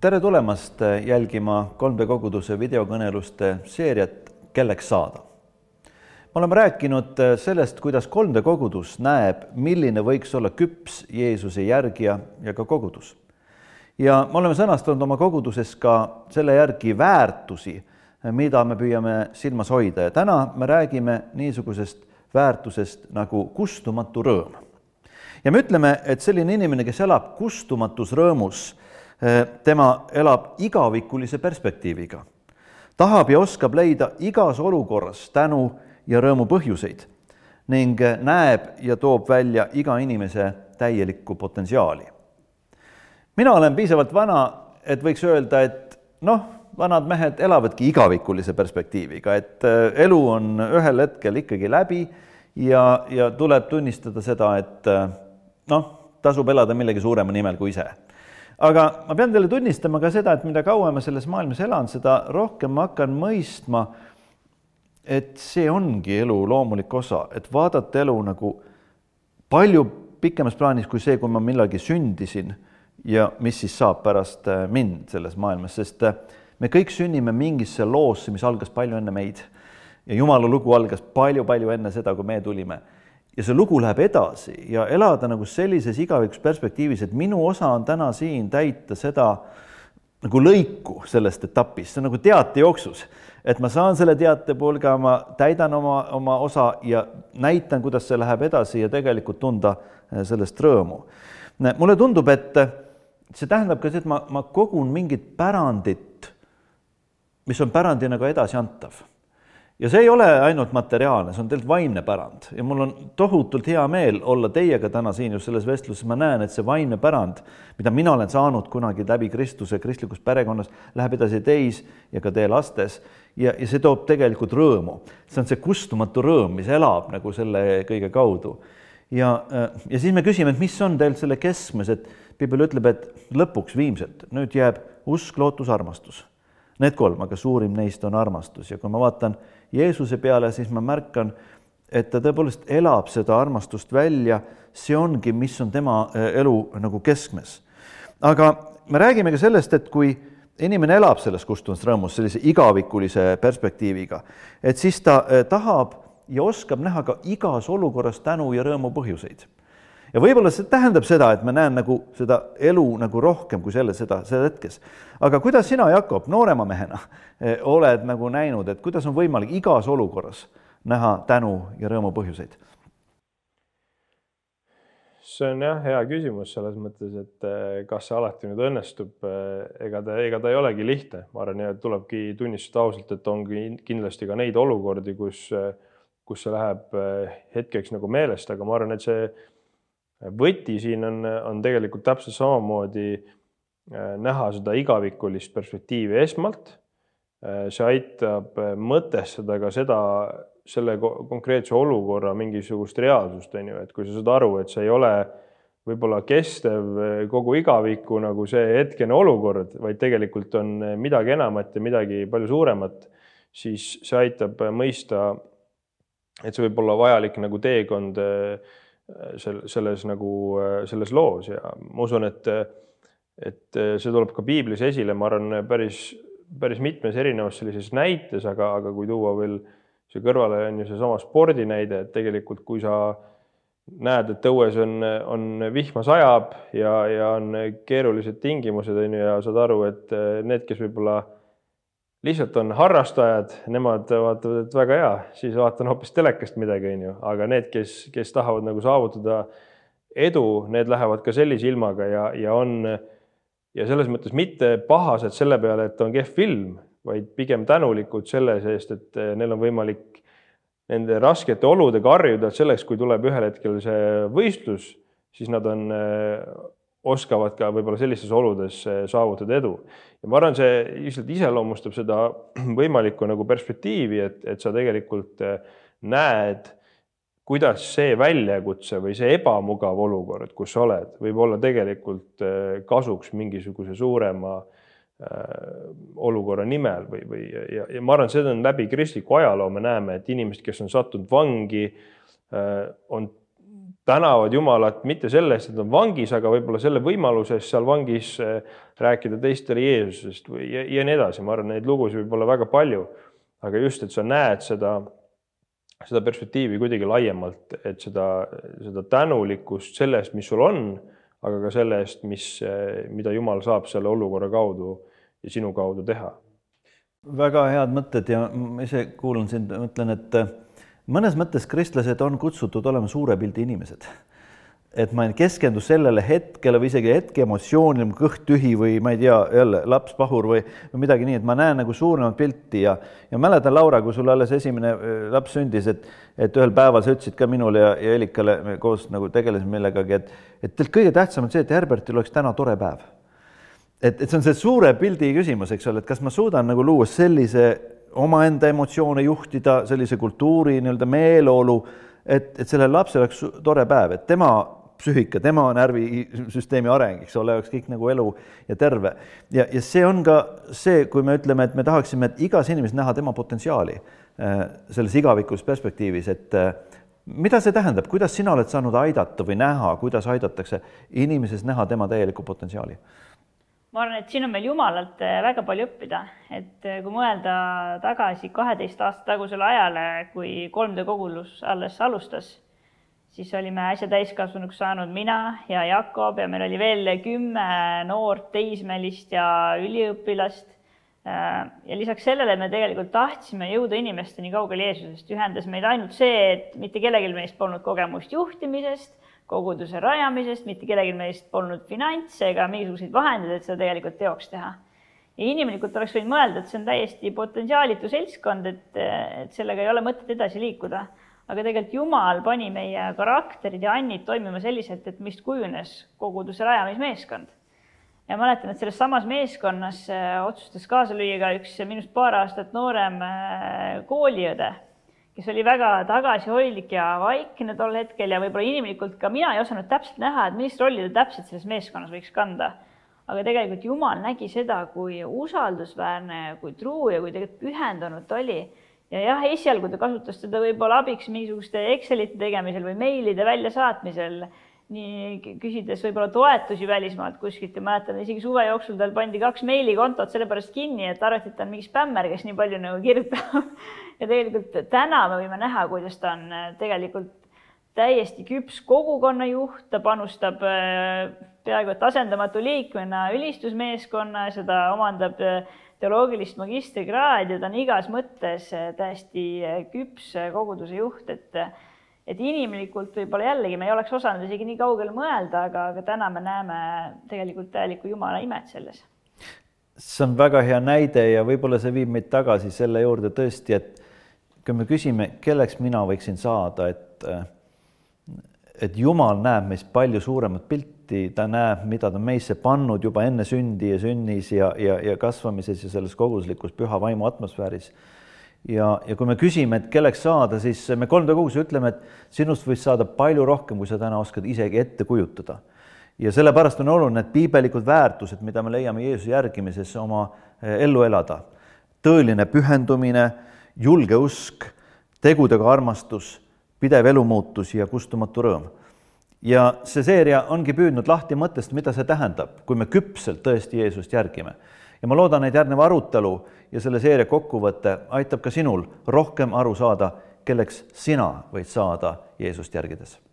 tere tulemast jälgima 3D koguduse videokõneluste seeriat Kelleks saada. me oleme rääkinud sellest, kuidas 3D kogudus näeb, milline võiks olla küps Jeesuse järgija ja ka kogudus. ja me oleme sõnastanud oma koguduses ka selle järgi väärtusi, mida me püüame silmas hoida ja täna me räägime niisugusest väärtusest nagu kustumatu rõõm. ja me ütleme, et selline inimene, kes elab kustumatus rõõmus, tema elab igavikulise perspektiiviga, tahab ja oskab leida igas olukorras tänu ja rõõmu põhjuseid ning näeb ja toob välja iga inimese täielikku potentsiaali. mina olen piisavalt vana, et võiks öelda, et noh, vanad mehed elavadki igavikulise perspektiiviga, et elu on ühel hetkel ikkagi läbi ja, ja tuleb tunnistada seda, et noh, tasub elada millegi suurema nimel kui ise aga ma pean teile tunnistama ka seda, et mida kauem ma selles maailmas elan, seda rohkem ma hakkan mõistma, et see ongi elu loomulik osa, et vaadata elu nagu palju pikemas plaanis kui see, kui ma millalgi sündisin ja mis siis saab pärast äh, mind selles maailmas, sest äh, me kõik sünnime mingisse loosse, mis algas palju enne meid. ja Jumala lugu algas palju-palju enne seda, kui me tulime ja see lugu läheb edasi ja elada nagu sellises igavikus perspektiivis, et minu osa on täna siin täita seda nagu lõiku sellest etapist, see on nagu teatejooksus, et ma saan selle teatepulga, ma täidan oma, oma osa ja näitan, kuidas see läheb edasi ja tegelikult tunda eh, sellest rõõmu. mulle tundub, et see tähendab ka seda, et ma, ma kogun mingit pärandit, mis on pärandina ka edasiantav ja see ei ole ainult materiaalne, see on tegelikult vaimne pärand ja mul on tohutult hea meel olla teiega täna siin just selles vestluses, ma näen, et see vaimne pärand, mida mina olen saanud kunagi läbi Kristuse kristlikus perekonnas, läheb edasi teis ja ka teie lastes ja, ja see toob tegelikult rõõmu. see on see kustumatu rõõm, mis elab nagu selle kõige kaudu. ja, ja siis me küsime, et mis on tegelikult selle keskmes, et piibel ütleb, et lõpuks viimselt nüüd jääb usk, lootus, armastus. Need kolm, aga suurim neist on armastus ja kui ma vaatan Jeesuse peale, siis ma märkan, et ta tõepoolest elab seda armastust välja, see ongi, mis on tema äh, elu nagu keskmes. aga me räägime ka sellest, et kui inimene elab selles kustumas rõõmus sellise igavikulise perspektiiviga, et siis ta äh, tahab ja oskab näha ka igas olukorras tänu ja rõõmu põhjuseid ja võib-olla see tähendab seda, et ma näen nagu seda elu nagu rohkem kui selle, seda, seda hetkes. aga kuidas sina, Jakob, noorema mehena eh, oled nagu näinud, et kuidas on võimalik igas olukorras näha tänu ja rõõmu põhjuseid? see on jah, hea küsimus selles mõttes, et eh, kas see alati nüüd õnnestub, eh, ega ta, ega ta ei olegi lihtne, ma arvan, ja tulebki tunnistada ausalt, et ongi kindlasti ka neid olukordi, kus, kus see läheb hetkeks nagu meelest, aga ma arvan, et see võti siin on, on tegelikult täpselt samamoodi äh, näha seda igavikulist perspektiivi esmalt. Äh, see aitab äh, mõtestada ka seda, selle konkreetse olukorra mingisugust reaalsust, on ju, et kui sa saad aru, et see ei ole võib-olla kestev kogu igaviku nagu see hetkene olukord, vaid tegelikult on midagi enamat ja midagi palju suuremat, siis see aitab mõista, et see võib olla vajalik nagu teekond sel-, selles nagu, selles loos ja ma usun, et, et see tuleb ka piiblis esile, ma arvan, päris, päris mitmes erinevas sellises näites, aga, aga kui tuua veel siia kõrvale, on ju seesama spordinäide, et tegelikult kui sa näed, et õues on, on vihma sajab ja, ja on keerulised tingimused, on ju, ja saad aru, et need, kes võib-olla lihtsalt on harrastajad, nemad vaatavad, et väga hea, siis vaatan hoopis telekast midagi, onju, aga need, kes, kes tahavad nagu saavutada edu, need lähevad ka sellise ilmaga ja, ja on ja selles mõttes mitte pahased selle peale, et on kehv film, vaid pigem tänulikud selle eest, et neil on võimalik nende raskete oludega harjuda, et selleks, kui tuleb ühel hetkel see võistlus, siis nad on oskavad ka võib-olla sellistes oludes eh, saavutada edu. ja ma arvan, see lihtsalt iseloomustab seda võimalikku nagu perspektiivi, et, et sa tegelikult eh, näed, kuidas see väljakutse või see ebamugav olukord, kus sa oled, võib olla tegelikult eh, kasuks mingisuguse suurema olukorra nimel või, või ja, ja ma arvan, seda on läbi kristliku ajaloo, me näeme, et inimesed, kes on sattunud vangi, on tänavad Jumalat mitte selle eest, et nad on vangis, aga võib-olla selle võimaluse eest seal vangis äh, rääkida teistele Jeesusest või ja, ja nii edasi, ma arvan, neid lugusid võib olla väga palju. aga just, et sa näed seda, seda perspektiivi kuidagi laiemalt, et seda, seda tänulikkust selle eest, mis sul on, aga ka selle eest, mis, mida Jumal saab selle olukorra kaudu ja sinu kaudu teha. väga head mõtted ja ma ise kuulan sind, mõtlen, et mõnes mõttes kristlased on kutsutud olema suure pildi inimesed. et ma ei keskendu sellele hetkele või isegi hetke emotsioonile, kõht tühi või ma ei tea, jälle laps pahur või, või midagi nii, et ma näen nagu suuremat pilti ja, ja mäletan, Laura, kui sul alles esimene äh, laps sündis, et, et ühel päeval sa ütlesid ka minule ja, ja Elikale, me koos nagu tegelesime millegagi, et, et teilt kõige tähtsam on see, et Herbertil oleks täna tore päev et, et see on see suure pildi küsimus, eks ole, et kas ma suudan nagu luua sellise omaenda emotsioone juhtida, sellise kultuuri nii-öelda meeleolu, et, et sellel lapsel oleks tore päev, et tema psüühika, tema närvisüsteemi areng, eks ole, oleks kõik nagu elu ja terve. ja, ja see on ka see, kui me ütleme, et me tahaksime, et igas inimeses näha tema potentsiaali äh, selles igavikus perspektiivis, et äh, mida see tähendab, kuidas sina oled saanud aidata või näha, kuidas aidatakse inimeses näha tema täielikku potentsiaali? Ma arvan, et siin on meil Jumalalt äh, väga palju õppida, et äh, kui mõelda tagasi kaheteist aasta tagusele ajale, kui 3D kogudus alles alustas, siis olime äsja täiskasvanuks saanud mina ja Jakob ja meil oli veel kümme noort teismelist ja üliõpilast. Äh, ja lisaks sellele me tegelikult tahtsime jõuda inimesteni kaugel Jeesusest, ühendas meid ainult see, et mitte kellelgi meist polnud kogemust juhtimisest koguduse rajamisest, mitte kellelgi meist polnud finantse ega mingisuguseid vahendeid, et seda tegelikult teoks teha. ja inimlikult oleks võinud mõelda, et see on täiesti potentsiaalitu seltskond, et, et sellega ei ole mõtet edasi liikuda. aga tegelikult Jumal pani meie karakterid ja annid toimima selliselt, et mist kujunes koguduse rajamismeeskond. ja mäletan, et selles samas meeskonnas äh, otsustas kaasa lüüa ka üks minust paar aastat noorem äh, kooliõde kes oli väga tagasihoidlik ja vaikne tol hetkel ja võib-olla inimlikult ka mina ei osanud täpselt näha, et millist rolli ta täpselt selles meeskonnas võiks kanda. aga tegelikult Jumal nägi seda, kui usaldusväärne, kui truu ja kui tegelikult pühendunud ta oli. ja jah, esialgu ta kasutas teda võib-olla abiks mingisuguste Excelite tegemisel või meilide väljasaatmisel nii küsides võib-olla toetusi välismaalt kuskilt ja mäletan isegi suve jooksul tal pandi kaks meilikontot sellepärast kinni, et arvati, et ta on mingi spämmer, kes nii palju nagu kirjutab. Ja tegelikult täna me võime näha, kuidas ta on äh, tegelikult täiesti küps kogukonnajuht, ta panustab äh, peaaegu et asendamatu liikmena ülistusmeeskonna, seda omandab äh, teoloogilist magistrikraadi ja ta on igas mõttes täiesti küps koguduse juht, et et inimlikult võib-olla jällegi me ei oleks osanud isegi nii kaugele mõelda, aga, aga täna me näeme tegelikult täielikku Jumala imet selles. see on väga hea näide ja võib-olla see viib meid tagasi selle juurde tõesti, et kui me küsime, kelleks mina võiksin saada, et et Jumal näeb meist palju suuremat pilti, ta näeb, mida ta meisse pannud juba enne sündi ja sünnis ja, ja, ja kasvamises ja selles koguslikus püha vaimu atmosfääris ja, ja kui me küsime, et kelleks saada, siis me 3D kogus ütleme, et sinust võis saada palju rohkem, kui sa täna oskad isegi ette kujutada. ja sellepärast on oluline, et piibellikud väärtused, mida me leiame Jeesuse järgimises, oma eh, ellu elada. tõeline pühendumine, julge usk, tegudega armastus, pidev elumuutus ja kustumatu rõõm. ja see seeria ongi püüdnud lahti mõttest, mida see tähendab, kui me küpselt tõesti Jeesust järgime ja ma loodan, et järgnev arutelu ja selle seeria kokkuvõte aitab ka sinul rohkem aru saada, kelleks sina võid saada Jeesust järgides